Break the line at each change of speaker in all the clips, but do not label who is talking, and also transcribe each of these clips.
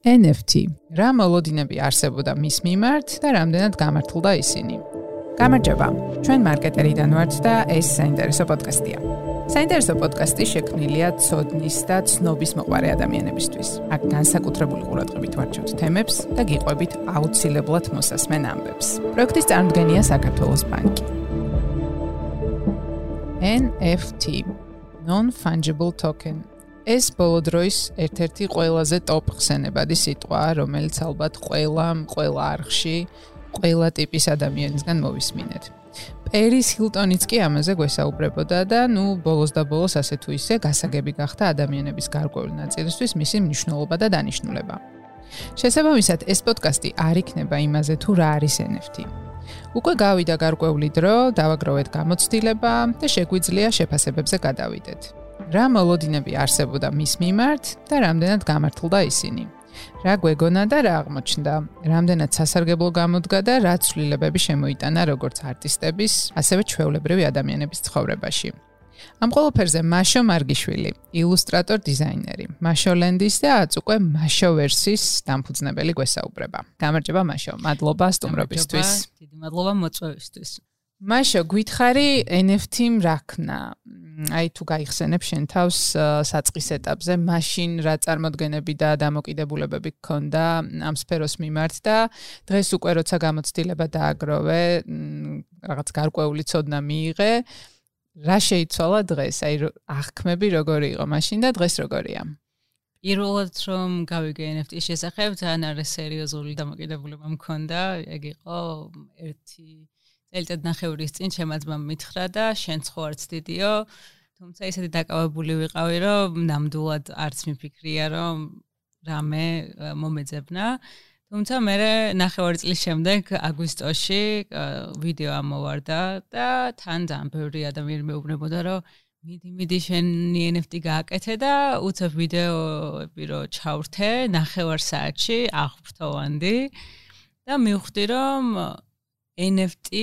NFT. რა მოლოდინები არსებობდა მის მიმართ და რამდენად გამართლდა ისინი? გამარჯობა. ჩვენ მარკეტერიდან ვართ და ეს საინტერესო პოდკასტია. საინტერესო პოდკასტი შექმნილია ცოდნის და ცნობის მოყარე ადამიანებისთვის. აქ განსაკუთრებული ყურადღებით ვარჩევთ თემებს და გიყვებით აუცილებლად მოსასმენ ამბებს. პროექტის წარმოდგენია საქართველოს ბანკი. NFT non-fungible token ეს ბოლო დროის ერთ-ერთი ყველაზე ტოპ ხსენებადი სიტყვაა, რომელიც ალბათ ყველამ, ყველა არხში, ყველა ტიპის ადამიანისგან მოვისმინეთ. პერის ჰილტონიც კი ამაზე გვესაუბრებოდა და ნუ ბოლოს და ბოლოს ასე თუ ისე გასაგები გახდა ადამიანების გარკვეული ნაწილისთვის მისი მნიშვნელობა და დანიშნულება. შესაბამისად, ეს პოდკასტი არ იქნება იმაზე თუ რა არის NFT. უკვე გავიდა გარკვეული დრო, დავაგროვეთ გამოცდილება და შეგვიძლია შეფასებებზე გადავიდეთ. რა მოლოდინები არსებობდა მის მიმართ და რამდენად გამართლდა ისინი. რა გვეგონა და რა აღმოჩნდა? რამდენად სასარგებლო გამოდგა და რა ცვლილებები შემოიტანა როგორც არტისტების, ასევე ჩვეულებრივი ადამიანების ცხოვრებაში? ამ ყველაფერზე მაშო მარგიშვილი, ილუსტრატორ დიზაინერი, მაშოლენდის და აწუყე მაშოვერსის დამფუძნებელი გვესაუბრება. გამარჯობა მაშო, მადლობა სტუმრობისთვის.
დიდი მადლობა მოწვევისთვის.
მაშო, გითხარი NFT-მ რაქნა? აი თუ გაიხსენებ შენ თავს საწყის ეტაპზე, მაშინ რა წარმოდგენები და დამოკიდებულებები გქონდა ამ სფეროს მიმართ და დღეს უკვე როცა გამოცდილება დააგროვე, რაღაც გარკვეული ცოდნა მიიღე, რა შეიცვალა დღეს? აი აღქმები როგორი იყო მაშინ და დღეს როგორია?
პირველად რომ გავიგე NFT-ის შესახებ, ძალიან არა სერიოზული დამოკიდებულება მქონდა, ეგ იყო ერთი წელიწად ნახევრის წინ შემაძმა მითხრა და შენ ხო არც დიდიო. თუმცა ისეთი დაკავებული ვიყავი რომ ნამდვილად არც მიფიქრია რომ რამე მომეძებნა. თუმცა მე ნახევარი წლის შემდეგ აგვისტოში ვიდეო ამოვარდა და თან ძალიან ბევრი ადამიანი მეუბნებოდა რომ მიდი მიდი შენი NFT გააკეთე და უცებ ვიდეოები რო ჩავრთე ნახევარ საათში აღფრთოვანდი. და მივხვდი რომ NFT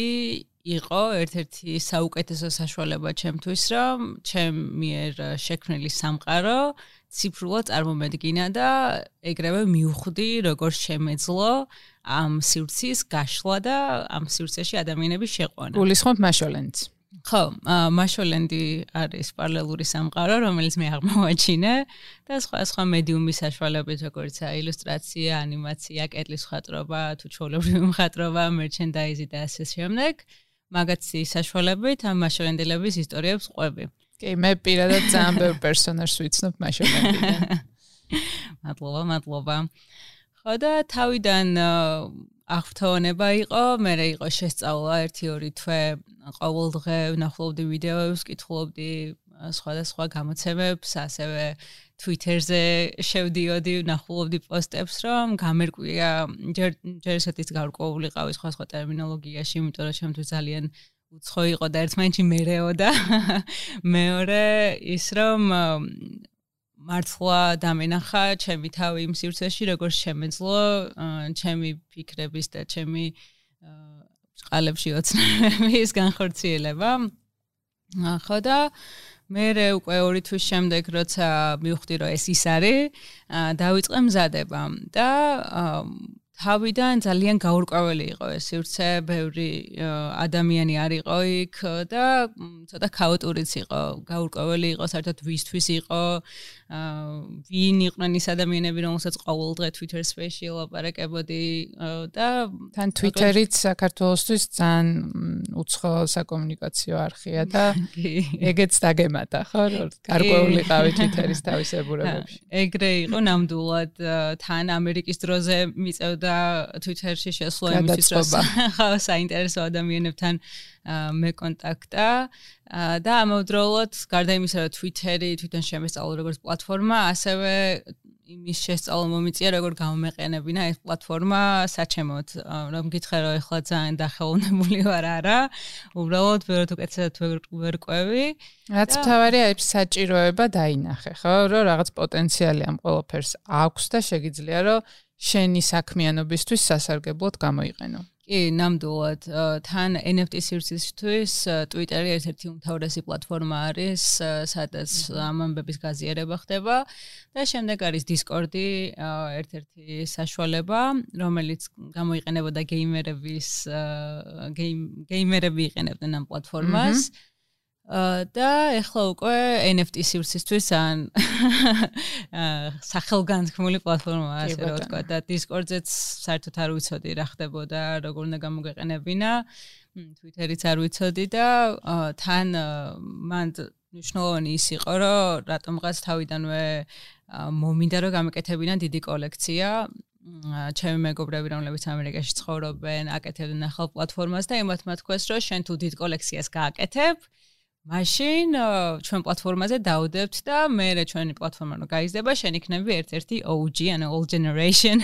იყო ერთ-ერთი საუკეთესო საშუალება ჩემთვის, რომ ჩემ მიერ შექმნილი სამყარო ციფრულად წარმომედგინა და ეგრევე მივხვდი, როგორ შემეძლო ამ სივრცის გაშლა და ამ სივრცეში ადამიანების შეყვანა.
გულისხმობ მაშოლენს.
ხო, მაშოლენდი არის პარალელური სამყარო, რომელიც მე აღმოვაჩინე და სხვა სხვა მედიუმის საშუალებით, როგორც ილუსტრაცია, ანიმაცია, კეთლის მხატვრობა, თუ ჩოლებრივი მხატვრობა, მერჩენდაიზი და ასე შემდეგ, მაგაცი საშუალებით ამ მაშოლენდილების ისტორიებს ყვები.
კი, მე პირადად ძალიან ბევრ პერსონაჟს ვიცნობ მაშოლენდიდან.
მადლობა, მადლობა. ხო და თავიდან აღფრთოვანება იყო, მე რა იყო შესწავლა 1-2 თვე ყოველდღე ვნახულობდი ვიდეოებს, კითხულობდი სხვადასხვა გამოცემებს, ასევე Twitter-ზე შევდიოდი, ვნახულობდი პოსტებს, რომ გამერკვია ჯერ ჯერ ესეთის გარკვეული ყავი სხვა სხვა ტერმინოლოგიაში, იმიტომ რომ ჩემთვის ძალიან უცხო იყო და ერთმანეთში მერეოდა. მეორე ის რომ მართლა დამენახა ჩემი თავი იმ სივრცეში, როგორც შემეძლო ჩემი ფიქრების და ჩემი ყალებში ოცნების განხორციელება. ხო და მე უკვე ორი თვის შემდეგ როცა მივხვდი რომ ეს ის არის, დავიწყე მზადება და თავიდან ძალიან გაურკვეველი იყო ეს სივრცე, ბევრი ადამიანი არ იყო იქ და ცოტა ქაოტურიც იყო. გაურკვეველი იყო საერთოდ ვისთვის იყო, ვინ იყვნენ ის ადამიანები, რომელსაც ყოველ დღე Twitter Space-ში ლაპარაკებოდი და
თან Twitter-იც საქართველოსთვის ძალიან უცხო საკომუნიკაციო არხია და ეგეც დაგემატა, ხო? გარკვეული ყავი Twitter-ის თავისებურებებში.
ეგრე იყო ნამდვილად თან ამერიკის დროზე მიწევდა და Twitter-ში შესვლა იმისთვის რომ ხა საინტერესო ადამიანებთან მე კონტაქტა. და ამავდროულად გარდა იმისა რომ Twitter-ი თვითონ შემესწავლო როგორც პლატფორმა, ასევე იმის შესწავლა მომიწია როგორ გამომეყენებინა ეს პლატფორმა საჩემოდ რომ გითხრა რომ ეხლა ძალიან დახელოვნებული ვარ არა. უბრალოდ ვეროთ უკეთესად ვერ ყვევი.
რაც თავარია ეს საჭიროება დაინახე ხო? რომ რაღაც პოტენციალი ამ ყველაფერს აქვს და შეგიძლია რომ შენი საქმიანობისთვის სასარგებლოდ გამოიყენო.
კი, ნამდვილად. თან NFT სივრცისთვის Twitter-ი ერთ-ერთი უმთავრესი პლატფორმა არის, სადაც ამ ამბების გაზიარება ხდება და შემდეგ არის Discord-ი, ერთ-ერთი საშუალება, რომელიც გამოიყენებოდა გეიმერების გეიმერები იყენებდნენ ამ პლატფორმას. და ეხლა უკვე NFT სივრცისთვის ან სახელგანთქმული პლატფორმაა ასე რომ ვთქვა და Discord-ზეც საერთოდ არ ვიცოდი რა ხდებოდა, როგორ უნდა გამოგეყენებინა. Twitter-იც არ ვიცოდი და თან მან ნიშნულოვანი ის იყო, რომ რატომღაც თავიდანვე მომინდა რომ გამეკეთებინა დიდი კოლექცია. ჩემი მეგობრები, რომლებიც ამერიკაში ცხოვრობენ, აკეთებდნენ ახალ პლატფორმას და იმათ მათქვეს, რომ შენ თუ დიდ კოლექციას გააკეთებ, მაშინ ჩვენ პლატფორმაზე დაუდებთ და მე რა ჩვენი პლატფორმა რო გაიზრდება, შენ იქნები ერთ-ერთი OG, ანუ old generation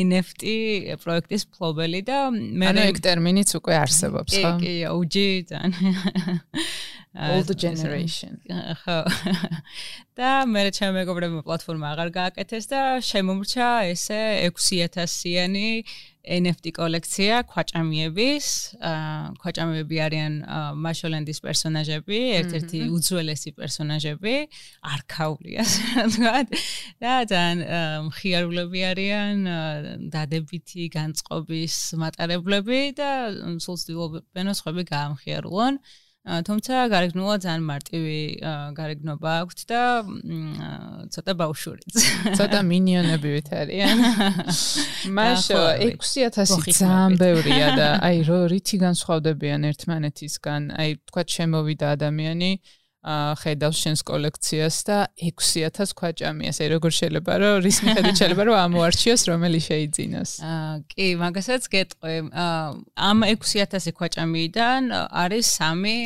NFT პროექტის ფლობელი და
მე ანუ ეგ ტერმინიც უკვე არსებობს,
ხო? კი, კი, OG თან.
old generation.
ხო. და მე რა ჩემი მეგობრებმა პლატფორმა აღარ გააკეთეს და შემომრჩა ესე 6000-იანი NFT კოლექცია ქვაჭამიების, აა ქვაჭამიები არიან მაშოლენდის პერსონაჟები, ერთ-ერთი უძველესი პერსონაჟები, არქაული ასე ვთქვათ. და ძალიან მხიარულები არიან, დადებითი განწყობის მატარებლები და სულ ცდილობენ სხვები გაამხიარულონ. თუმცა გარეგნულად ძალიან მარტივი გარეგნობა აქვს და ცოტა ბავშვურიც.
ცოტა მინიონები ვით არიან. მაშო 6000 ძალიან ბევრია და აი რითი განსხვავდებიან ერთმანეთისგან, აი თქვა შემოვიდა ადამიანი ხედავს შენს კოლექციას და 6000 ქვაჭამიას. აი როგორ შეიძლება რომ რის მიხედვით შეიძლება რომ ამოარჩიოს რომელი შეიძინოს.
აა კი, მაგასაც გეტყვი. ამ 6000 ქვაჭამიიდან არის სამი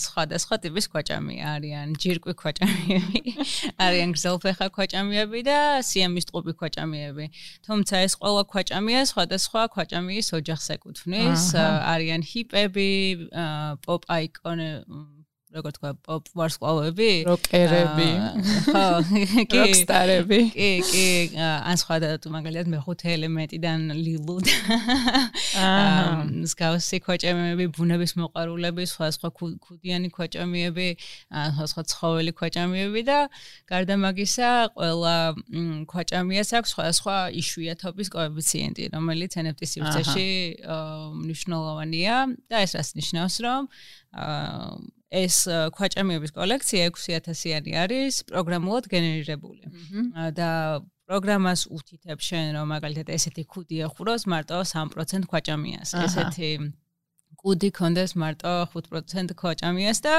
სხვადასხვა ტიპის ქვაჭამი. არიან ჯირკვი ქვაჭამიები, არიან გზელფეხა ქვაჭამიები და სიამის ტყუპი ქვაჭამიები. თუმცა ეს ყველა ქვაჭამია სხვადასხვა ქვაჭამიის ოჯახს ეკუთვნის. არიან ჰიპები, პოპ აიკონი როგორ თქვა პოპ ვარსკვლავები
როკერები
ხო კი
როკსტარები.
კი კი ან სხვა და თუ მაგალითად მეხუთე ელემენტიდან ლილუ აა სკაუსი ქოჭემები ბუნების მოყარულები სხვა სხვა ქუდიანი ქოჭემები სხვა სხვა ცხოველი ქოჭემები და გარდა მაგისა ყველა ქოჭემიას აქვს სხვა სხვა იშვიათობის კოეფიციენტი რომელიც NFT სივრცეში მნიშვნელოვანია და ეს რას ნიშნავს რომ აა ეს ქვაჭამიების კოლექცია 6000-იანი არის პროგრამულად გენერირებული. და პროგრამას უთითებ შენ რომ მაგალითად ესეთი კუდი ახუროს მარტო 3% ქვაჭამიას. ესეთი კუდი კონდეს მარტო 5% ქვაჭამიას და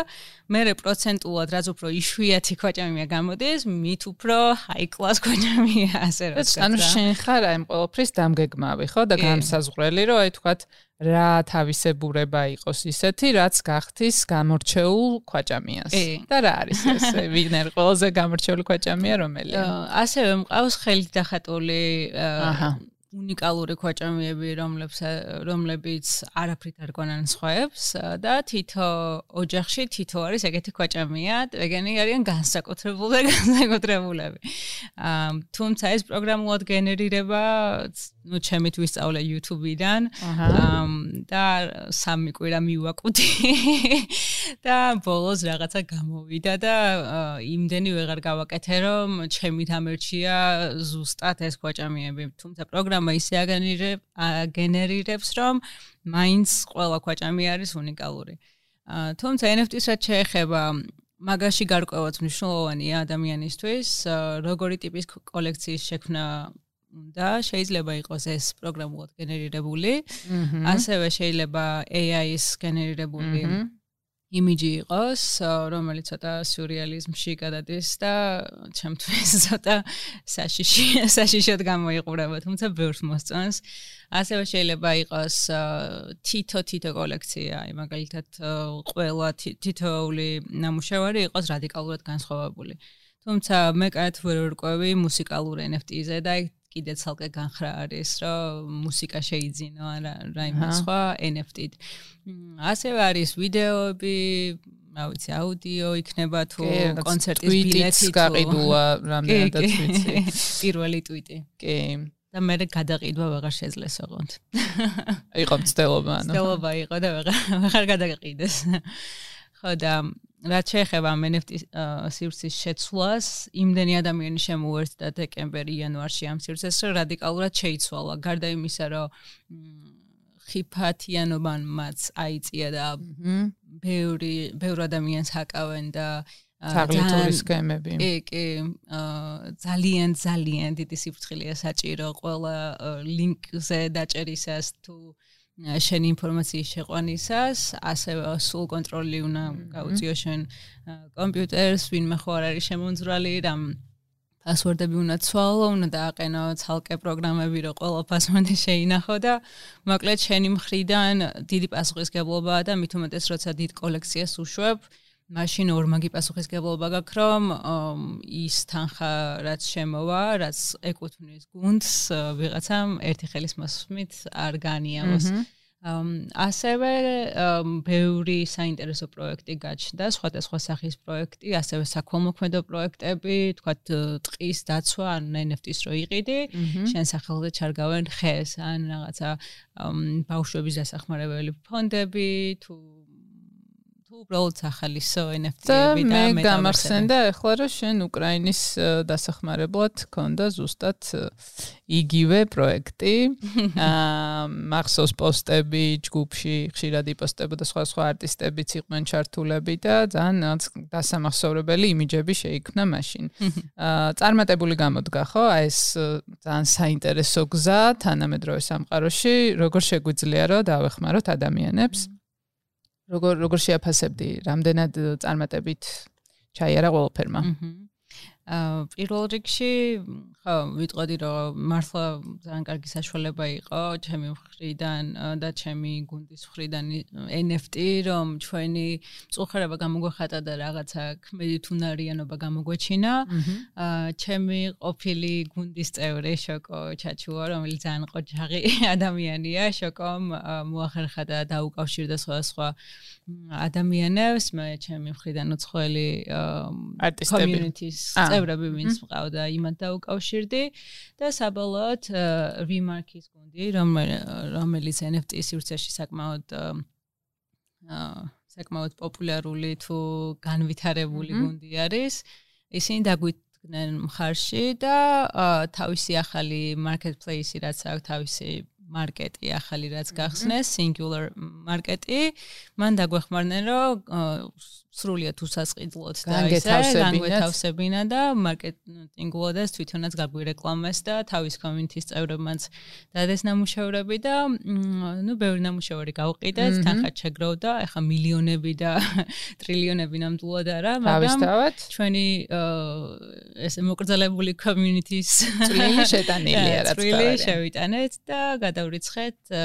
მერე პროცენტულად რაც უფრო იშვიათი ქვაჭამია გამოდის, მით უფრო high class ქვაჭამია ასე რომ.
ანუ შენ ხარ აი ამ ყოველფრის დამგეგმავი, ხო და გამსაზღვრელი რომ აი თქვათ რა თავისებურება იყოს ისეთი, რაც გახთის გამორჩეულ ქვაჭამიას. და რა არის ეს? ვიგნერ ყველაზე გამორჩეული ქვაჭამია რომელია?
ასევე მყავს ხელით დახატული აჰა უნიკალური ქვაჭამიები, რომლებს რომლებიც არაფრით არ გონან სხვაებს და თითო ოჯახში თითო არის ეგეთი ქვაჭამია, ეგენი არიან განსაკუთრებული და განსაკუთრებულები. აა თუმცა ეს პროგრამულად გენერირება, ну, ჩემით ვისწავლე YouTube-დან. აა და სამი კვირა მივაკვდი. და ბოლოს რაღაცა გამოვიდა და იმდენი ვეღარ გავაკეთე, რომ ჩემით ამერჩია ზუსტად ეს ქვაჭამიები. თუმცა პროგრამა პროგრამა ისე აგენერირებს, რომ მაინც ყველა ქვაჭამი არის უნიკალური. აა თუმცა NFT-ს რაც შეეხება მაგაში გარკვევაც მნიშვნელოვანია ადამიანისთვის, როგორი ტიპის კოლექციის შექმნა და შეიძლება იყოს ეს პროგრამულად გენერირებული. ასევე შეიძლება AI-ის გენერირებული იმიჯი იყოს, რომელიც ცოტა სიურეალიზმში გადადის და ჩემთვის ცოტა საშიში საშიშოდ გამოიყურება, თუმცა ბევრს მოსწონს. ასევე შეიძლება იყოს თითო-თითო კოლექცია, აი მაგალითად ყველა თითოეული ნამუშევარი იყოს რადიკალურად განსხვავებული. თუმცა მე კაც ვერ ვერკვევი მუსიკალურ NFT-ზე და კიდე ცალკე განხრა არის, რომ მუსიკა შეიძინო რა რაიმე სხვა NFT-ით. ასევე არის ვიდეოები, რა ვიცი, აუდიო იქნება თუ კონცერტის ბილეთი თუ
გაყიდულა რამდენადაც ვიცი.
პირველი ტვიტი.
კი.
და მე გადაყიდვა ვეღარ შეძლეს ოღონდ.
იყო მცდელობა ანუ.
მცდელობა იყო და ვეღარ ვეღარ გადაყიდეს. ხო და რაც შეეხება NFT სივრცის შეცვლას, იმდენი ადამიანი შემოერთდა დეკემბერი, იანვარში ამ სივრცეს, რომ რადიკალურად შეიცვალა. გარდა იმისა, რომ ხიფათიანობანმაც აიწია და ბევრი ბევრ ადამიანს ჰაკავენ და
თაღლითური სქემები.
კი, კი, ძალიან ძალიან დიდი სიფრთხილეა საჭირო ყველა ლინკზე დაჭერისას თუ შენ ინფორმაციის შეყვანისას, ასევე სულ კონტროლი უნდა გაუწიო შენ კომპიუტერს, ვინმე ხო არ არის შემონძვრალი, რამ პასვორდები უნდა ცვალო, უნდა დააყენო ცალკე პროგრამები, რომ ყველა პასვორდი შეინახო და მოკლედ შენი მხრიდან დიდი პასუხისგებლობაა და მით უმეტეს როცა დიდ კოლექციას უშვებ, მაშინ ორმაგი პასუხისგებლობა გაქვს, რომ ის თანხა რაც შემოვა, რაც ეკუთვნის გუნდს, ვიღაცამ ერთი ხელის მოსმით არ განიავოს. ასევე ბევრი საინტერესო პროექტი გაჩნდა, სხვადასხვა სახის პროექტი, ასევე საქველმოქმედო პროექტები, თქვათ ტყის დაცვა, ან NFT-ს რო იყიდი, შენ სახელზე ჩარგავენ ხეს, ან რაღაცა ბავშვების დასახმარებელი ფონდები, თუ თუ უბრალოდ ახალისო NFT-ები
და მე გამახსენდა ახლა რომ შენ უკრაინის დასახმარებლად ქონდა ზუსტად იგივე პროექტი. აა მახსოვს პოსტები ჯგუფში, ხშირად იპოსტებოდა სხვა სხვა არტისტებიც იყვნენ ჩართულები და ძალიან დასამახსოვრებელი იმიჯები შეიქმნა მაშინ. აა წარმატებული გამოდგა ხო? აი ეს ძალიან საინტერესო გზა თანამედროვე სამყაროში, როგორ შეგვიძლია რომ დავეხმაროთ ადამიანებს. როგორ როგორ შეაფასებდი რამდენად წარმატებით ჩაიარა ყველაფერმა?
აა პირველ რიგში ხო ვიტყოდი რომ მართლა ძალიან კარგი საშუალება იყო ჩემი მხრიდან და ჩემი გუნდის მხრიდან NFT რომ ჩვენი წუხერება გამოგვეხატა და რაღაცა ქმედით უნარიანობა გამოგვეჩინა აა ჩემი ყოფილი გუნდის წევრი შოკო ჩაჩუა რომელიც ძალიან ყოჩაღი ადამიანია შოკომ მოახერხა და დაუკავშირდა სხვა სხვა ადამიანებს მე ჩემი მხრიდან უცხოელი community-ის წევრები ვინც მყავდა იმათ დაუკავშირდი და საბოლოოდ remark-ის გუნდი რომელიც NFT სივრცეში საკმაოდ საკმაოდ პოპულარული თუ განვითარებული გუნდი არის. ისინი დაგვიდგნენ მხარში და თავისი ახალი marketplace-ი რაც აქვს თავისი მარკეტი ახალი რაც გახსნეს singular მარკეტი მან დაგვეხმარნენ რომ სრულიად უსასყიდლოთ
და ისე
განგვეთავსებინა და მარკეტინგულოდეს თვითონაც გაგვირეკლამეს და თავის კომიუნიტის წევრებმაც დადეს ნამუშევრები და ნუ ბევრი ნამუშევარი გავყიდეთ თანხა შეგროვდა ეხა მილიონები და ტრილიონები ნამდვილად არა
მაგრამ
ჩვენი ეს მოკრძალებული კომიუნიტის
წვლილი შეტანილია
რაც წვლილი შევიტანეთ და გადავრიცხეთ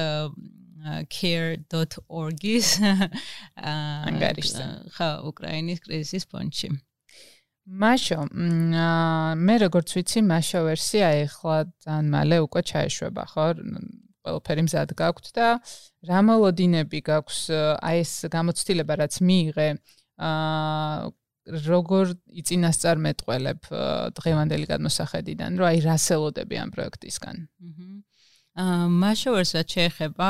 care.org-ის
ანგარიშზე.
ხა, უკრაინის კრიზისის ფონდში.
მაშო, მე როგორც ვიცი, მაშო ვერსია ეხლა ძალიან მალე უკვე ჩაეშვება, ხო? ყველაფერი მზად გაქვთ და რა მოლოდინები გაქვს აი ეს გამოცდილება რაც მიიღე აა როგორ იწინასწარ მეტყველებ დღევანდელი გადმოსახედიდან, რომ აი რასელოდები ამ პროექტისგან.
აა მაშოვერსაც შეეხება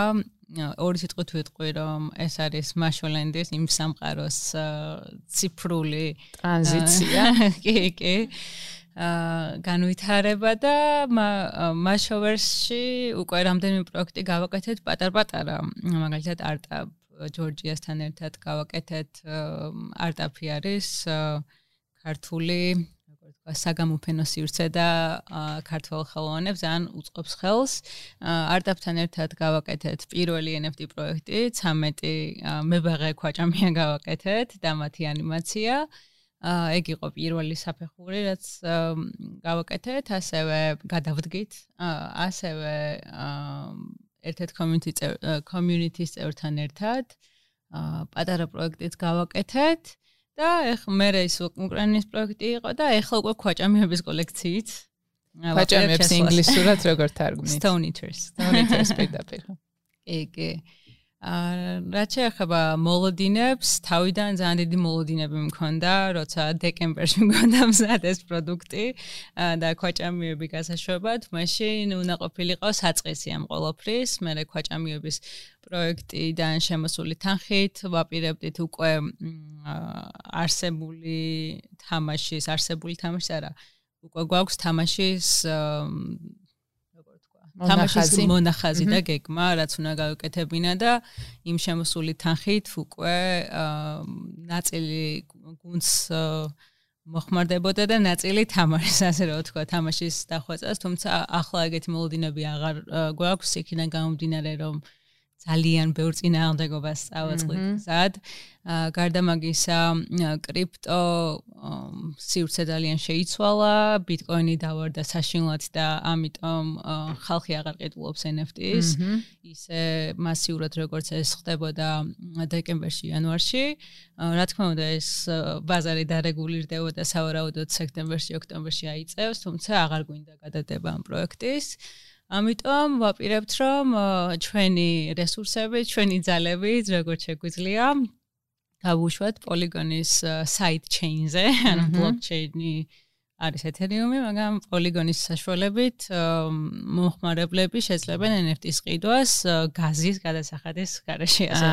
ორი სიტყვით ვიტყვი რომ ეს არის მაშოლენდის იმ სამყაროს ციფრული
ტრანზიცია.
კი კი. აა განვითარება და მაშოვერსში უკვე რამდენიმე პროექტი გავაკეთეთ პატარ-პატარა. მაგალითად არტაპ ჯორჯიასთან ერთად გავაკეთეთ არტაპი არის ქართული საგამოფენო სივრცე და ქართულ ხელოვნებს ძალიან უწყობს ხელს. არტაპთან ერთად გავაკეთეთ პირველი NFT პროექტი, 13 მებაღე ქვაჭამია გავაკეთეთ და მათი ანიმაცია. ეგ იყო პირველი საფეხური, რაც გავაკეთეთ, ასევე გადავდგით, ასევე ერთ-ერთ community community წევრთან ერთად პატარა პროექტიც გავაკეთეთ. და ეხ მე ის უკრაინის პროექტი იყო და ეხლა უკვე ქვაჭამიების კოლექციით
ქვაჭამიებს ინგლისურად როგორ თარგმნით
Stone Eaters.
Stone Eaters პირდაპირ.
კი კი. აა რაც შეეხება მოლოდინებს, თავიდან ძალიან დიდი მოლოდინები მქონდა, როცა დეკემბერში მქონდა მზად ეს პროდუქტი და ქვაჭამიები გასაშვებად, მაშინ უნდა ყოფილიყო საწყისი ამ ყოლოფრის, მე ქვაჭამიების პროექტიდან შემოსული თანხით ვაპირებდით უკვე არსებული თამაშის, არსებული თამაშის არა, უკვე გვაქვს თამაშის თამაშის მონახაზი. და გეგმა, რაც უნდა გავაკეთებინა და იმ შემოსული თანხით უკვე ნაწილი გუნდს მოხმარდებოდა და ნაწილი თამაშს, ასე რომ ვთქვა, თამაშის დახვეწას, თუმცა ახლა ეგეთი მოლოდინები აღარ გვაქვს, იქიდან გამომდინარე, რომ ძალიან ბევრ წინააღმდეგობას წავაწყდით გზად. აა გარდა მაგისა, კრიპტო სივრცე ძალიან შეიცვალა, ბიტკოინი დავარდა საშინლად და ამიტომ ხალხი აღარ ყიდულობს NFT-ს. ისე მასიურად როგორც ეს ხდებოდა დეკემბერში, იანვარში. რა თქმა უნდა, ეს ბაზარი დარეგულირდებოდა სავარაუდოდ სექტემბერში, ოქტომბერში აიწევს, თუმცა აღარ გვინდა გადადება ამ პროექტის. ამიტომ ვაპირებთ რომ ჩვენი რესურსები, ჩვენი ძალები როგორც შეგვიძლია გავუშვათ პოლიგონის side chain-ზე, ანუ blockchain-ი არის ეთერიუმი, მაგრამ პოლიგონის საშუალებით მომხმარებლები შეძლებენ NFT-ის ყიდვას გაზის გადასახადის garaში, ასე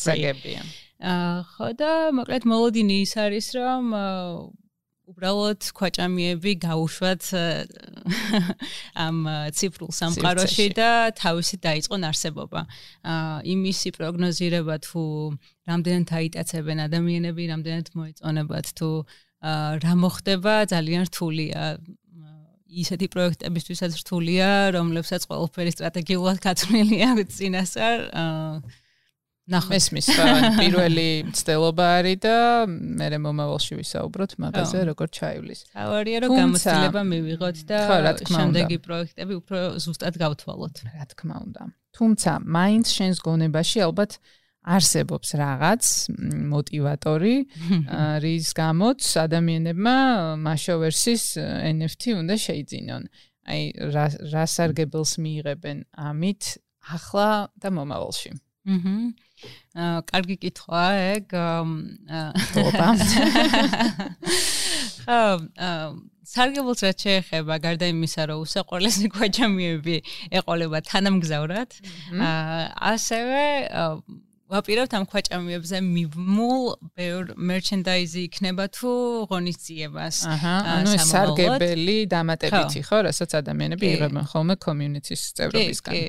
free. აა ხო და მოკლედ მოლოდინი ის არის რომ უბრალოდ ქვაჭამიები გაუშვათ ამ ციფრულ სამყაროში და თავისი დაიწყონ არსებობა. აა იმისი პროგნოზირება თუ რამდენად აიტაცებენ ადამიანები, რამდენად მოეწონებათ თუ აა რა მოხდება ძალიან რთულია. ისეთი პროექტებისთვისაც რთულია, რომლებსაც ყველაფერი სტრატეგიულად გაწმილი აქვს წინასწარ. აა
ნახოთ. მესმის პირველი მცდელობა არის და მე მომავალში ვისაუბროთ მაღაზია როგორ ჩაივლის.
თავარია რომ გამოცდილება მივიღოთ და შემდეგი პროექტები უფრო ზუსტად გავთვალოთ.
რა თქმა უნდა. თუმცა მაინც შენს გონებაში ალბათ არსებობს რაღაც мотиваტორი, რის გამოც ადამიანებმა მაშოვერსის NFT უნდა შეიძინონ. აი, რასარგებელს მიიღებენ ამით ახლა და მომავალში.
აჰა აა კარგი კითხვა ეგ
ტოპა
აა სარგებელს რაც შეეხება გარდა იმისა რომ უსაყვარლესი გვაჯამიები ეყოლება თანამგზავრად აა ასევე ვაპირებთ ამ ქვაჭამიებზე მივმულ ბევრ merchandise იქნება თუ ღონისძიებას.
აჰა, ანუ სარგებელი დამატებითი ხო, რასაც ადამიანები იღებენ ხოლმე community-ის წევრობისგან. კი,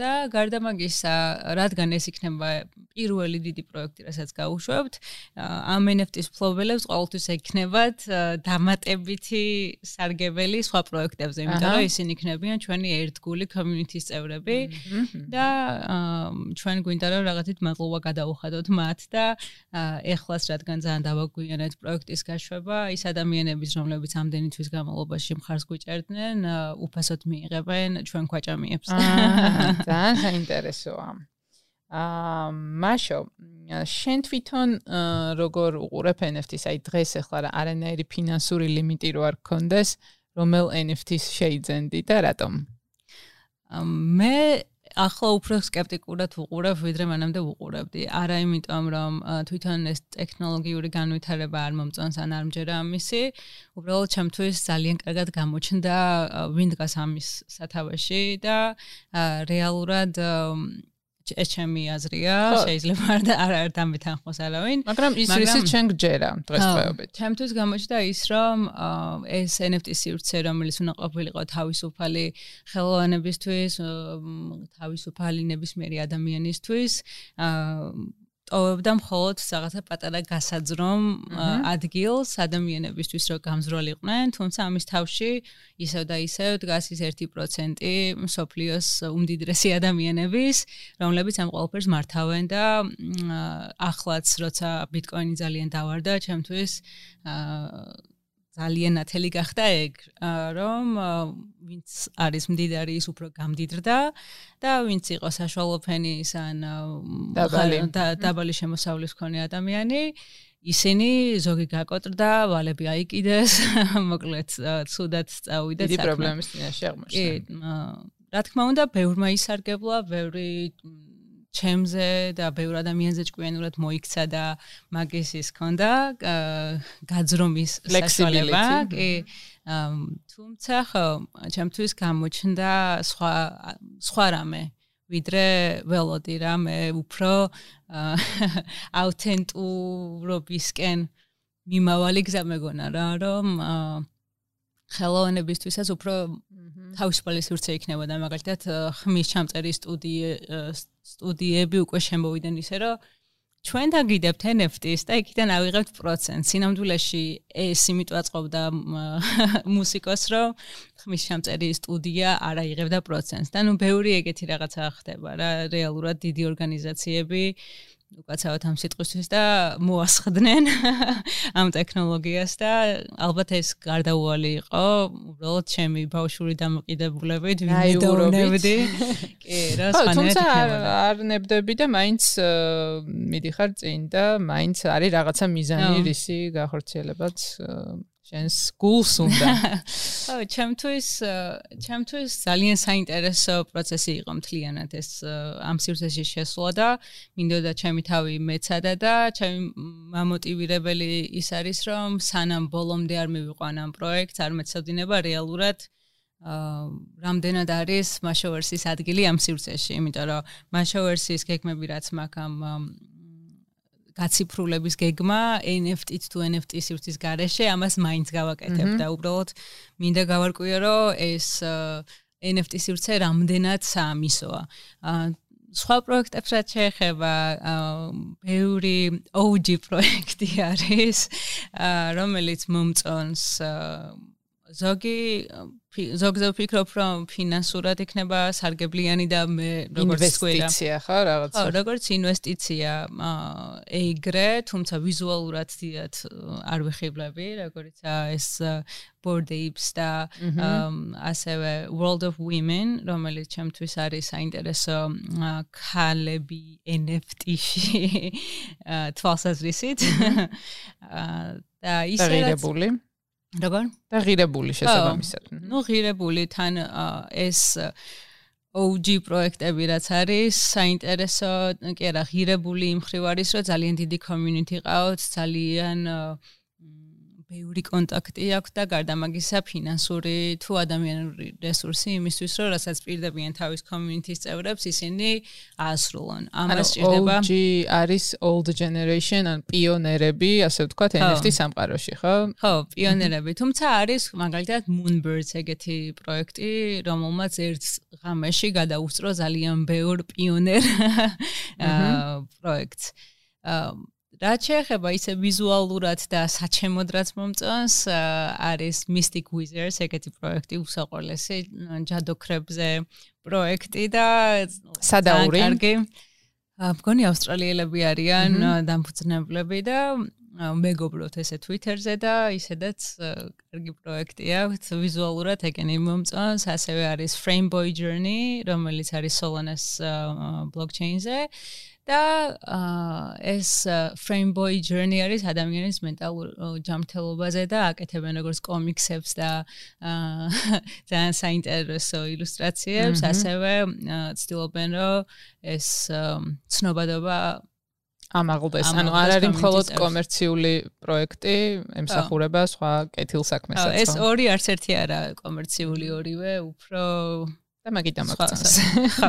და გარდა მაგისა, რადგან ეს იქნება პირველი დიდი პროექტი, რასაც გაუშვებთ, ამ NFT-ის ფლობელებს ყოველთვის ექნებათ დამატებითი სარგებელი სხვა პროექტებზე, იმიტომ რომ ისინი იქნებიან ჩვენი ერთგული community-ის წევრები და ჩვენ გვინდა რომ რაღაცით მადლობა გადაუხადოთ მათ და ეხლას რადგან ძალიან დავაგვიანეთ პროექტის გაშვება, ის ადამიანების რომლებიც ამდენი თვის განმავლობაში მხარს გვიჭერდნენ, უფასოდ მიიღებენ ჩვენ ქვაჭამიებს.
ძალიან საინტერესოა. აა მაშო შენ თვითონ როგორ უყურებ NFT-ს? აი დღეს ახლა რა არანაირი ფინანსური ლიმიტი რო არ გქონდეს, რომელ NFT-ს შეიძენდი და რატომ?
მე ახლა უფრო скеპტიკურად ვუყურებ, ვიდრე მანამდე ვუყურებდი. არა იმიტომ, რომ თვითონ ეს ტექნოლოგიური განვითარება არ მომწონს ან არ მჯერა ამისი, უბრალოდ ჩემთვის ძალიან კარგად გამოჩნდა ვინ დგას ამის სათავეში და რეალურად ეს ჩემი აზრია, შეიძლება არ არ არ დამეთანხმოს არავინ.
მაგრამ ის რისიც ჩვენ გჯერა დღესდღეობით.
ჩემთვის გამოჩნდა ის, რომ ეს NFT სივრცე, რომელიც უნდა ყოფილიყო თავისუფალი ხელოვანებისთვის, თავისუფალი ნებისმიერი ადამიანისთვის, აა ტოვებდა მხოლოდ რაღაცა პატარა გასაძრომ ადგილს ადამიანებისთვის რომ გამზროლიყვნენ, თუმცა ამის თავში ისევ და ისევ დგას ის 1% სოფლიოს უმდიდრესი ადამიანების, რომლებიც ამ ყველაფერს მართავენ და ახლაც როცა ბიტკოინი ძალიან დავარდა, ჩემთვის აა ძალიან ათელი გახდა ეგ რომ ვინც არის მდიდარი ის უფრო გამდიდრდა და ვინც იყო საშუალო ფენის ან დაბალი. შემოსავლის მქონე ადამიანი ისინი ზოგი გაკოტრდა, ვალები აიკიდეს, მოკლედ ცუდად წავიდა
დიდი პრობლემის წინაშე აღმოჩნდა. კი,
რა თქმა უნდა, ბევრმა ისარგებლა, ბევრი ჩემზე და ბევრ ადამიანზე ჭკვიანურად მოიქცა და მაგის ის ქონდა გაძრომის საშუალება. კი თუმცა ხო ჩემთვის გამოჩნდა სხვა სხვა რამე. ვიდრე ველოდი რა მე უფრო აუთენტურობისკენ მიმავალი გზა მეგონა რა რომ ხელოვნებისთვისაც უფრო თავისუფალი სივრცე იქნებოდა მაგალითად ხმის ჩამწერი სტუდიე სტუდიები უკვე შემოვიდნენ ისე რომ ჩვენ დაგიდებთ NFT-ს და იქიდან ავიღებთ პროცენტს. სინამდვილეში ეს იმიტომ აწყობდა მუსიკოს, რომ ხმის ჩამწერი სტუდია არ აიღებდა პროცენტს. და ნუ ბევრი ეგეთი რაღაცა ხდება რა, რეალურად დიდი ორგანიზაციები უკაცრავად ამ სიტყვისთვის და მოასხდნენ ამ ტექნოლოგიას და ალბათ ეს გარდაუვალი იყო უბრალოდ ჩემი ბავშვური დამოკიდებულებით ვიმედოვნებდი კი რა
თუმცა არ ნებდები და მაინც მიდიხარ წინ და მაინც არის რაღაცა მიზანი რისი გახორციელებაც შენს გულს უნდა.
ხო, ჩემთვის ჩემთვის ძალიან საინტერესო პროცესი იყო მთლიანად ეს ამ სივრცეში შესვლა და მინდოდა ჩემი თავი მეცადა და ჩემი მამოტივირებელი ის არის რომ სანამ ბოლომდე არ მივიყვან ამ პროექტს, არ მეცოდინება რეალურად აა რამდენად არის მაშოვერსის ადგილი ამ სივრცეში, იმიტომ რომ მაშოვერსის გეგმები რაც მაქვს ამ გაციფრულების გეგმა NFT-თ თუ NFT-ის სივრცის გარეშე ამას მაინც გავაკეთებ და უბრალოდ მინდა გავარკვიო რომ ეს NFT სივრცე რამდენად საამისოა. სხვა პროექტებს რაც შეეხება, ბევრი OG პროექტი არის, რომელიც მომწონს ზოგი ზოგზე ვფიქრობ რომ ფინანსურად იქნება სარგებლიანი და მე
როგორც ვთქვი ინვესტიცია ხო რაღაცა?
ხო როგორც ინვესტიცია ეგრე თუმცა ვიზუალურად დიდად არ ვიხიბლები როგორიცა ეს board apes და ასევე world of women რომელიც ჩემთვის არის საინტერესო ქალები NFT-ში თვალსაზრისით. და ისე
რაც
როგორ?
და ღირებული შესაბამისად.
ნუ ღირებული თან ეს OG პროექტები რაც არის, საინტერესო, კი არა, ღირებული იმ ხრივ არის, რომ ძალიან დიდი community ყავთ, ძალიან ბევრი კონტაქტი აქვს და გარდა მაგისა ფინანსური თუ ადამიანური რესურსი იმისთვის რომ რასაც პირდებიან თავის community-ის წევრებს ისინი აასრულონ.
ამას ჭირდება OG არის old generation ან პიონერები, ასე ვთქვათ, NFT სამყაროში, ხო?
ხო, პიონერები. თუმცა არის მაგალითად Moonbirds ეგეთი პროექტი, რომელმაც ერთ ღამეში გადაუსწრო ძალიან ბევრ პიონერ პროექტს. აა რაც შეეხება ისე ვიზუალურად და საჩემოდ რაც მომწონს, არის Mystic Wizards, ეგეთი პროექტი უსაყვარლესი ჯადოქრებზე პროექტი და
სადაური.
კარგი. მგონი ავსტრალიელები არიან დამფუძნებლები და მეგობროთ ესე Twitter-ზე და ისედაც კარგი პროექტია, ვიზუალურად ეგენი მომწონს, ასევე არის Frameboy Journey, რომელიც არის Solana-ს blockchain-ზე. და ეს Frameboy Journey არის ადამიანის მენტალურ ჯანმრთელობაზე და აკეთებენ როგორც კომიქსებს და ძალიან საინტერესო ილუსტრაციებს, ასევე ცდილობენ რომ ეს ცნობადობა
ამაღლდეს. ანუ არ არის მხოლოდ კომერციული პროექტი, ემსახურება სხვა კეთილსაქმესაც.
ეს ორი არც ერთი არა კომერციული ორივე, უფრო
და მაგით ამაგწანს.
ხო.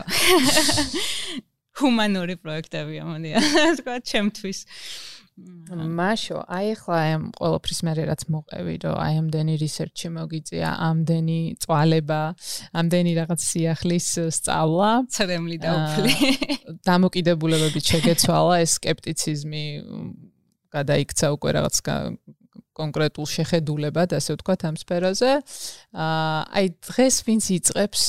ჰუმანური პროექტებია, მოდია, თქვა ჩემთვის.
მაშო, აი ახლა ამ ყოველფრის მე რაც მოყევი, რომ აი ამდენი რისერჩი მოგიწია, ამდენი წვალება, ამდენი რაღაც სიახლის სწავლა,
ცრემლი და
უფლი. დამოკიდებულებებით შეგეცვალა ეს скеპტიციზმი გადაიქცა უკვე რაღაც კონკრეტულ შეხედულებად, ასე ვთქვათ, ამ სფეროზე. აა აი დღეს ვინც იწებს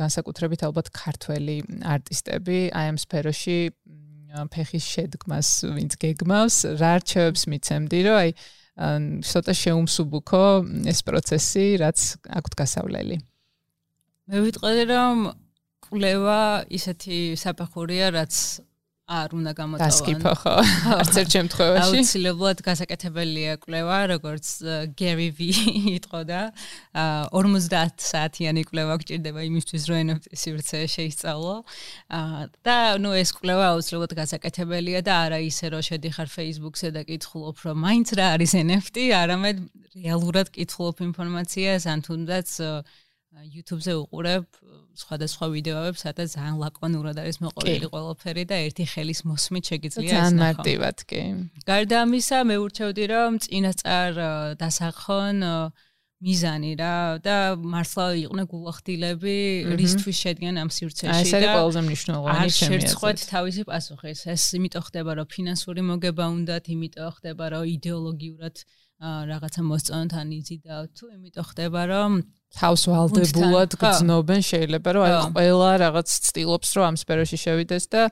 განსაკუთრებით ალბათ ქართველი არტისტები აი ამ სფეროში ფეხის შედგმას ვინც გეგმავს, რა რჩევებს მიცემდი, რომ აი ცოტა შეუმსუბუქო ეს პროცესი, რაც აქვთ გასავლელი.
მე ვიტყოდი რომ კვლევა ისეთი საფეხურია, რაც არ უნდა გამოტოვონ.
დასკიფო ხო? არც ერთ შემთხვევაში.
აუცილებლად გასაკეთებელია კვლევა, როგორც Gary V იტყოდა. 50 საათიანი კვლევა გჭირდება იმისთვის, რომ NFT სივრცე შეისწავლო. და ნუ ეს კვლევა აუცილებლად გასაკეთებელია და არა ისე, რომ შედიხარ Facebook-ზე და კითხულობ, რომ მაინც რა არის NFT, არამედ რეალურად კითხულობ ინფორმაციას, ან თუნდაც YouTube-ზე უყურებ სხვადასხვა ვიდეოებს, სადაც ძალიან ლაკონურად არის მოყვანილი ყველაფერი და ერთი ხელის მოსმით შეგიძლია ეს
ნახო. ძალიან მარტივად კი.
გარდა ამისა, მე ურჩევდი რომ წინასწარ დასახონ მიზანი რა და მართლა იყვნენ გულახდილები რისთვის შედგენ ამ სივრცეში და
ეს არის ყველაზე მნიშვნელოვანი ჩემი აზრით.
შეერწყოთ თავისი პასუხი. ეს იმიტომ ხდება, რომ ფინანსური მოგება უნდათ, იმიტომ ხდება, რომ იდეოლოგიურად რაღაცა მოსწონთ ან იზიდა თუ იმიტომ ხდება, რომ
თავს ვალდებულად გძნობენ შეიძლება რომ აი ყველა რაღაც ცდილობს რომ ამ სფეროში შევიდეს და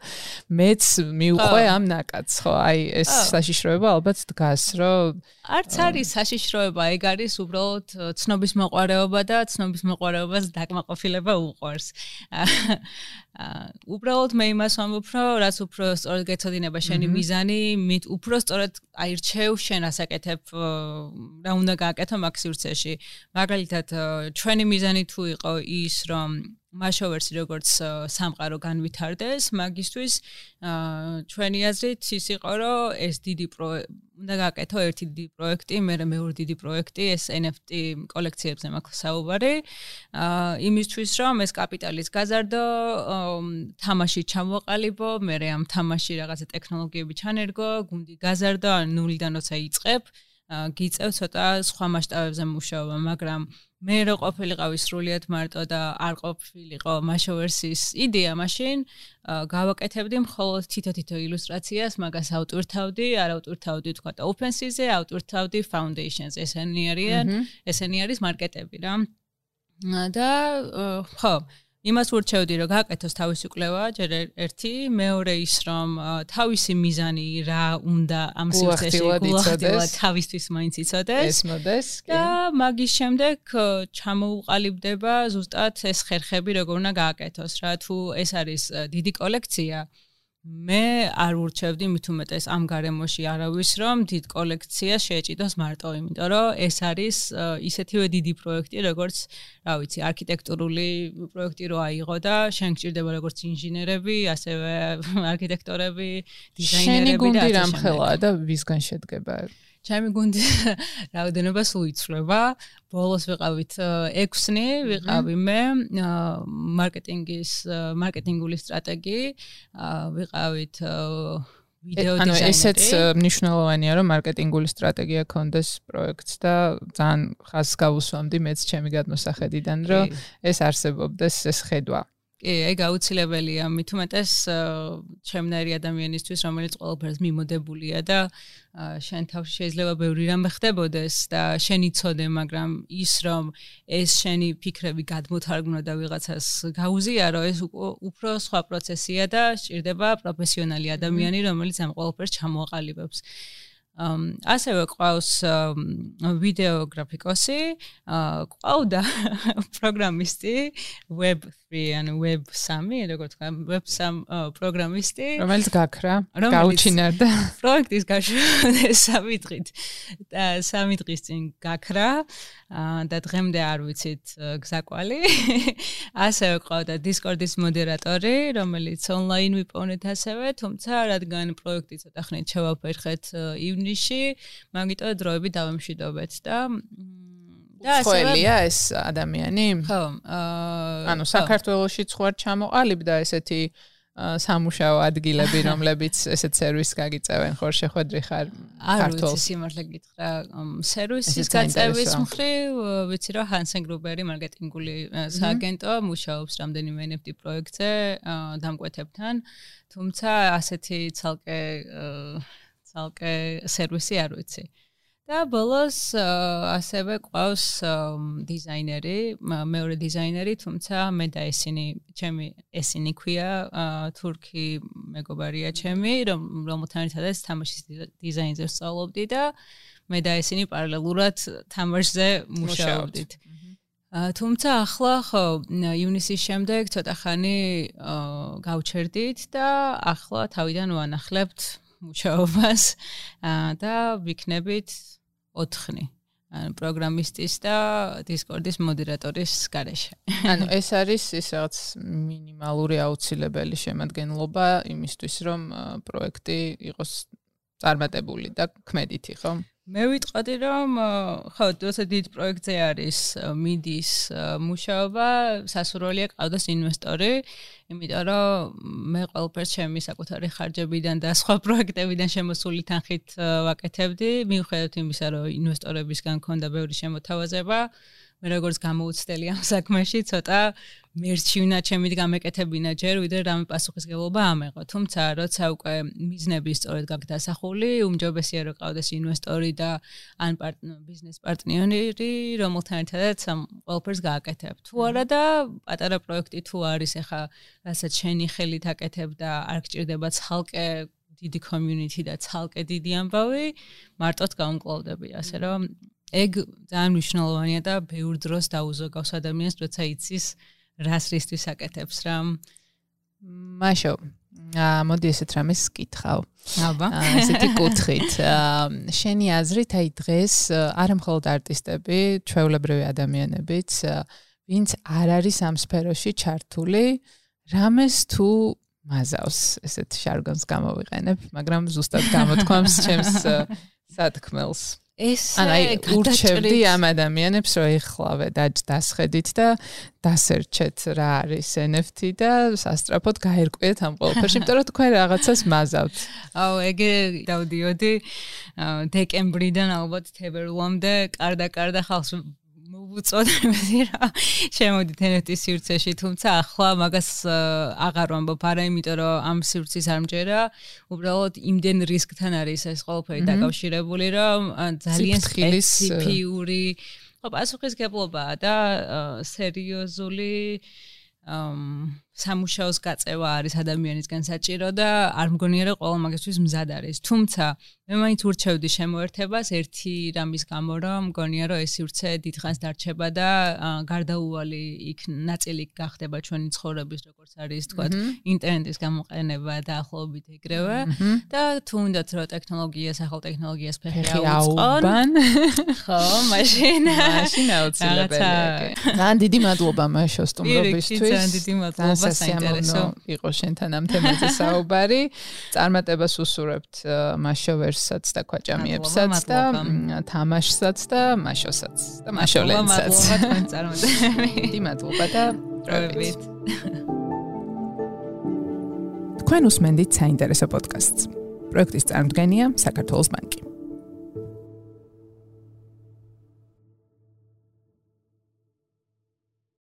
მეც მიუყვე ამ ნაკადს ხო? აი ეს საშიშროება ალბათ დგას რომ
არც არის საშიშროება ეგ არის უბრალოდ ცნობის მოყარეობა და ცნობის მოყარეობას დაკმაყოფილება უყვარს აა უბრალოდ მე იმას ვამბობ რომ რაც უფრო სწორად გეცოდინება შენი მიზანი მით უფრო სწორად აირჩევ შენ ასაკეთებ რა უნდა გააკეთო მაქსიურცეში. მაგალითად ჩვენი მიზანი თუ იყო ის რომ მაშოვერსი როგორც სამყარო განვითარდეს, მაგისტვის ჩვენი აზრით ის იყო რომ ეს დიდი უნდა გააკეთო ერთი დიდი პროექტი, მე მეორე დიდი პროექტი ეს NFT კოლექციებზე მაქვს საუბარი. აა იმისთვის რომ ეს კაპიტალის გაზარდო, თამაში ჩამოყალიბო, მე ამ თამაში რაღაცა ტექნოლოგიები ჩანერგო, გუნდი გაზარდო, ან ნულიდან როცა იწყებ, გიწევ ცოტა სხვა მასშტაბებზე მუშაობა, მაგრამ მე რო ყოფილიყავი სრულიად მარტო და არ ყოფილიყო მაშოვერსის იდეა მაშინ გავაკეთებდი მხოლოდ თითო-თითო ილუსტრაციას, მაგას ავტურთავდი, არ ავტურთავდი თქვა და OpenSea-ზე ავტურთავდი Foundations, ესენი არიან, ესენი არის მარკეტები რა. და ხო, იმას ურჩევდი რომ გააკეთოს თავისი კვლევა ჯერ ერთი მეორე ის რომ თავისი მიზანი რა უნდა ამ სივრცეში გულახდილად თავისთვის მაინც იცოდეს.
ეს მოდეს
და მაგის შემდეგ ჩამოუყალიბდება ზუსტად ეს ხერხები როგორ უნდა გააკეთოს რა. თუ ეს არის დიდი კოლექცია მე არ ურჩევდი მით უმეტეს ამ გარემოში არავის რომ დიდ კოლექციას შეეჭიდოს მარტო იმიტომ რომ ეს არის ისეთივე დიდი პროექტი როგორც რა ვიცი არქიტექტურული პროექტი რო აიღო და შენ გჭირდება როგორც ინჟინერები ასევე არქიტექტორები დიზაინერები და
შენი გუნდი რამხელა და ვისგან შედგება
ჩემი გუნდი რაოდენობა სულ იცვლება. ბოლოს ვიყავით 6-ნი, ვიყავი მე, მარკეტინგის მარკეტინგული სტრატეგი, ვიყავით ვიდეო დიზაინერი. ანუ
ესეც მნიშვნელოვანია, რომ მარკეტინგული სტრატეგია კონდეს პროექტს და ძალიან ხაზს გავუსვამდი მეც ჩემი გადმოსახედიდან, რომ ეს არსებობდეს ეს ხედვა.
კი, ეგ აუცილებელია, მით უმეტეს ჩემნაირი ადამიანისთვის, რომელიც ყოველფერს მიმოდებულია და შენ თავში შეიძლება ბევრი რამე ხდებოდეს და შენ იცოდე, მაგრამ ის რომ ეს შენი ფიქრები გადმოთარგმნო და ვიღაცას გაუზიარო, ეს უფრო სხვა პროცესია და სჭირდება პროფესიონალი ადამიანი, რომელიც ამ ყოველფერს ჩამოაყალიბებს. ასევე ყავს ვიდეო გრაფიკოსი, ყავდა პროგრამისტი, web 3 ან web 3, როგორც თქვა, web 3 პროგრამისტი,
რომელიც გაქრა, გაუჩინარდა
პროექტის გაშვება სამი დღით. და სამი დღის წინ გაქრა და დღემდე არ ვიცით გზაკვალი. ასევე ყავდა Discord-ის მოდერატორი, რომელიც ონლაინ ვიპოვნეთ ასევე, თუმცა რადგან პროექტი ცოტა ხნით შევაფერხეთ ივნისში მაგიტო დროები დავემშვიდობეთ და
და ცხოველია ეს ადამიანი?
ხო,
ანუ საქართველოსშიც ხوار ჩამოყალიბდა ესეთი სამუშაო ადგილები, რომლებიც ესეთ სერვისს გაგიწევენ, ხარ შეხვედრი ხარ
ქართულ. არ ვიცი, სიმართლე გითხრა, სერვისის გაწევის მხრივ, ვიცი რომ ჰანსენ გრუბერი მარკეტინგული mhm. სააგენტო მუშაობს რამდენიმე NFT პროექტზე დამკვეთებთან, თუმცა ასეთი ცალკე ცალკე სერვისი არ ვიცი. და ბოლოს ასევე ყავს დიზაინერი, მეორე დიზაინერი, თუმცა მე და ესენი, ჩემი ესენი ქვია, თურქი მეგობარია ჩემი, რომ რომელთან ერთადაც თამაშის დიზაინზე ვსწავლობდი და მე და ესენი პარალელურად თამაშზე მუშაობდით. თუმცა ახლა ხო ივნისის შემდეგ ცოტა ხანი გავჩერდით და ახლა თავიდან ვანახლებთ მუშაობას და ვიქნებით 4-ნი პროგრამისტის და Discord-ის მოდერატორის გარეშე.
ანუ ეს არის ის რაღაც მინიმალური აუცილებელი შემადგენლობა იმისთვის, რომ პროექტი იყოს წარმატებული და ქმედითი, ხო?
მე ვიტყოდი რომ ხო თორსა დიდ პროექტზე არის მიდის მუშაობა სასურველია ყავდეს ინვესტორი იმიტომ რომ მე ყველაფერს ჩემი საკუთარი ხარჯებიდან და სხვა პროექტებიდან შემოსული თანხით ვაკეთებდი. მიუხედავად იმისა რომ ინვესტორებისგან ქონდა ბევრი შემოთავაზება მე როგორც გამოუცდელი ამ საქმეში ცოტა მერჩი უნდა ჩემით გამეკეთებინა ჯერ ვიდრე რამე პასუხისგებლობა ამეღო. თუმცა როცა უკვე მიზნები სწორედ გაქვს დასახული უმჯობესია რომ ყავდეს ინვესტორი და ან ბიზნეს პარტნიორი რომელთან ერთადაც ამ ყველაფერს გააკეთებ. თუ არა და პატარა პროექტი თუ არის ახლა რასაც შენი ხელით აკეთებ და არ გჭირდება ცალკე დიდი community და ცალკე დიდი ამბავი მარტოდ გამკლავდები ასე რომ ეგ ძალიან მნიშვნელოვანია და ბევრ დროს დაუზოგავს ადამიანს, როცა იცის რას რისთვის აკეთებს რა.
მაშო. აა მოდი ესეთ რამეს კითხავ.
აბა.
ესეთი კუთხით. აა შენი აზრით აი დღეს არა მხოლოდ არტისტები, ჩვეულებრივი ადამიანებიც, ვინც არ არის ამ სფეროში ჩართული, რამეს თუ მაზავს, ესეთ ჟარგონს გამოვიყენებ, მაგრამ ზუსტად გამოთქვამს ჩემს სათქმელს.
ეს
ან აი ურჩევდი ამ ადამიანებს რომ ეხლავე და დასხედით და დასერჩეთ რა არის NFT და სასტრაფოდ გაერკვიეთ ამ ყველაფერში, იმიტომ რომ თქვენ რაღაცას მაზავთ.
აუ ეგე დავდიოდი დეკემბრიდან ალბათ თებერვლამდე კარდა-კარდა ხალხს უწოდებდი რა. შემოდით NFT-ის სივრცეში, თუმცა ახლა მაგას აღარ ვამბობ არა, იმიტომ რომ ამ სივრცის არ მჯერა, უბრალოდ იმდენ რისკთან არის ეს ყველაფერი დაკავშირებული, რომ ძალიან სპეციფიური ხო პასუხისგებლობაა და სერიოზული სამუშაოს გაწევა არის ადამიანისგან საჭირო და არ მგონია რომ ყველა მაგისთვის მზად არის. თუმცა მე მაინც ურჩევდი შემოერთებას ერთი რამის გამო რომ მგონია რომ ეს ურჩე დიდხანს დარჩება და გარდაუვალი იქ ნაწილი გახდება ჩვენი ცხოვრების როგორც არის თქვა ინტერნეტის გამოყენება და ახლობით ეგრევე და თუნდაც რომ ტექნოლოგიას ახალ ტექნოლოგიას ფეხი
აუწყონ
ხო მაშინ
მაშინ აუცილებელია. ძალიან დიდი მადლობა მაშო სტუმრობისთვის.
ძალიან დიდი მადლობა საინტერესო
იყო შენთან ამ თემაზე საუბარი. წარმატებას უსურვებთ მაშოვერსაც და ქვაჭამიებსაც და თამაშსაც და მაშოსაც და მაშოლენსაც.
მადლობა თქვენ წარმატებები.
დიდი მადლობა და
დროებით.
თქვენ უსმენთ საინტერესო პოდკასტს. პროექტის წარმოდგენია საქართველოს ბანკი.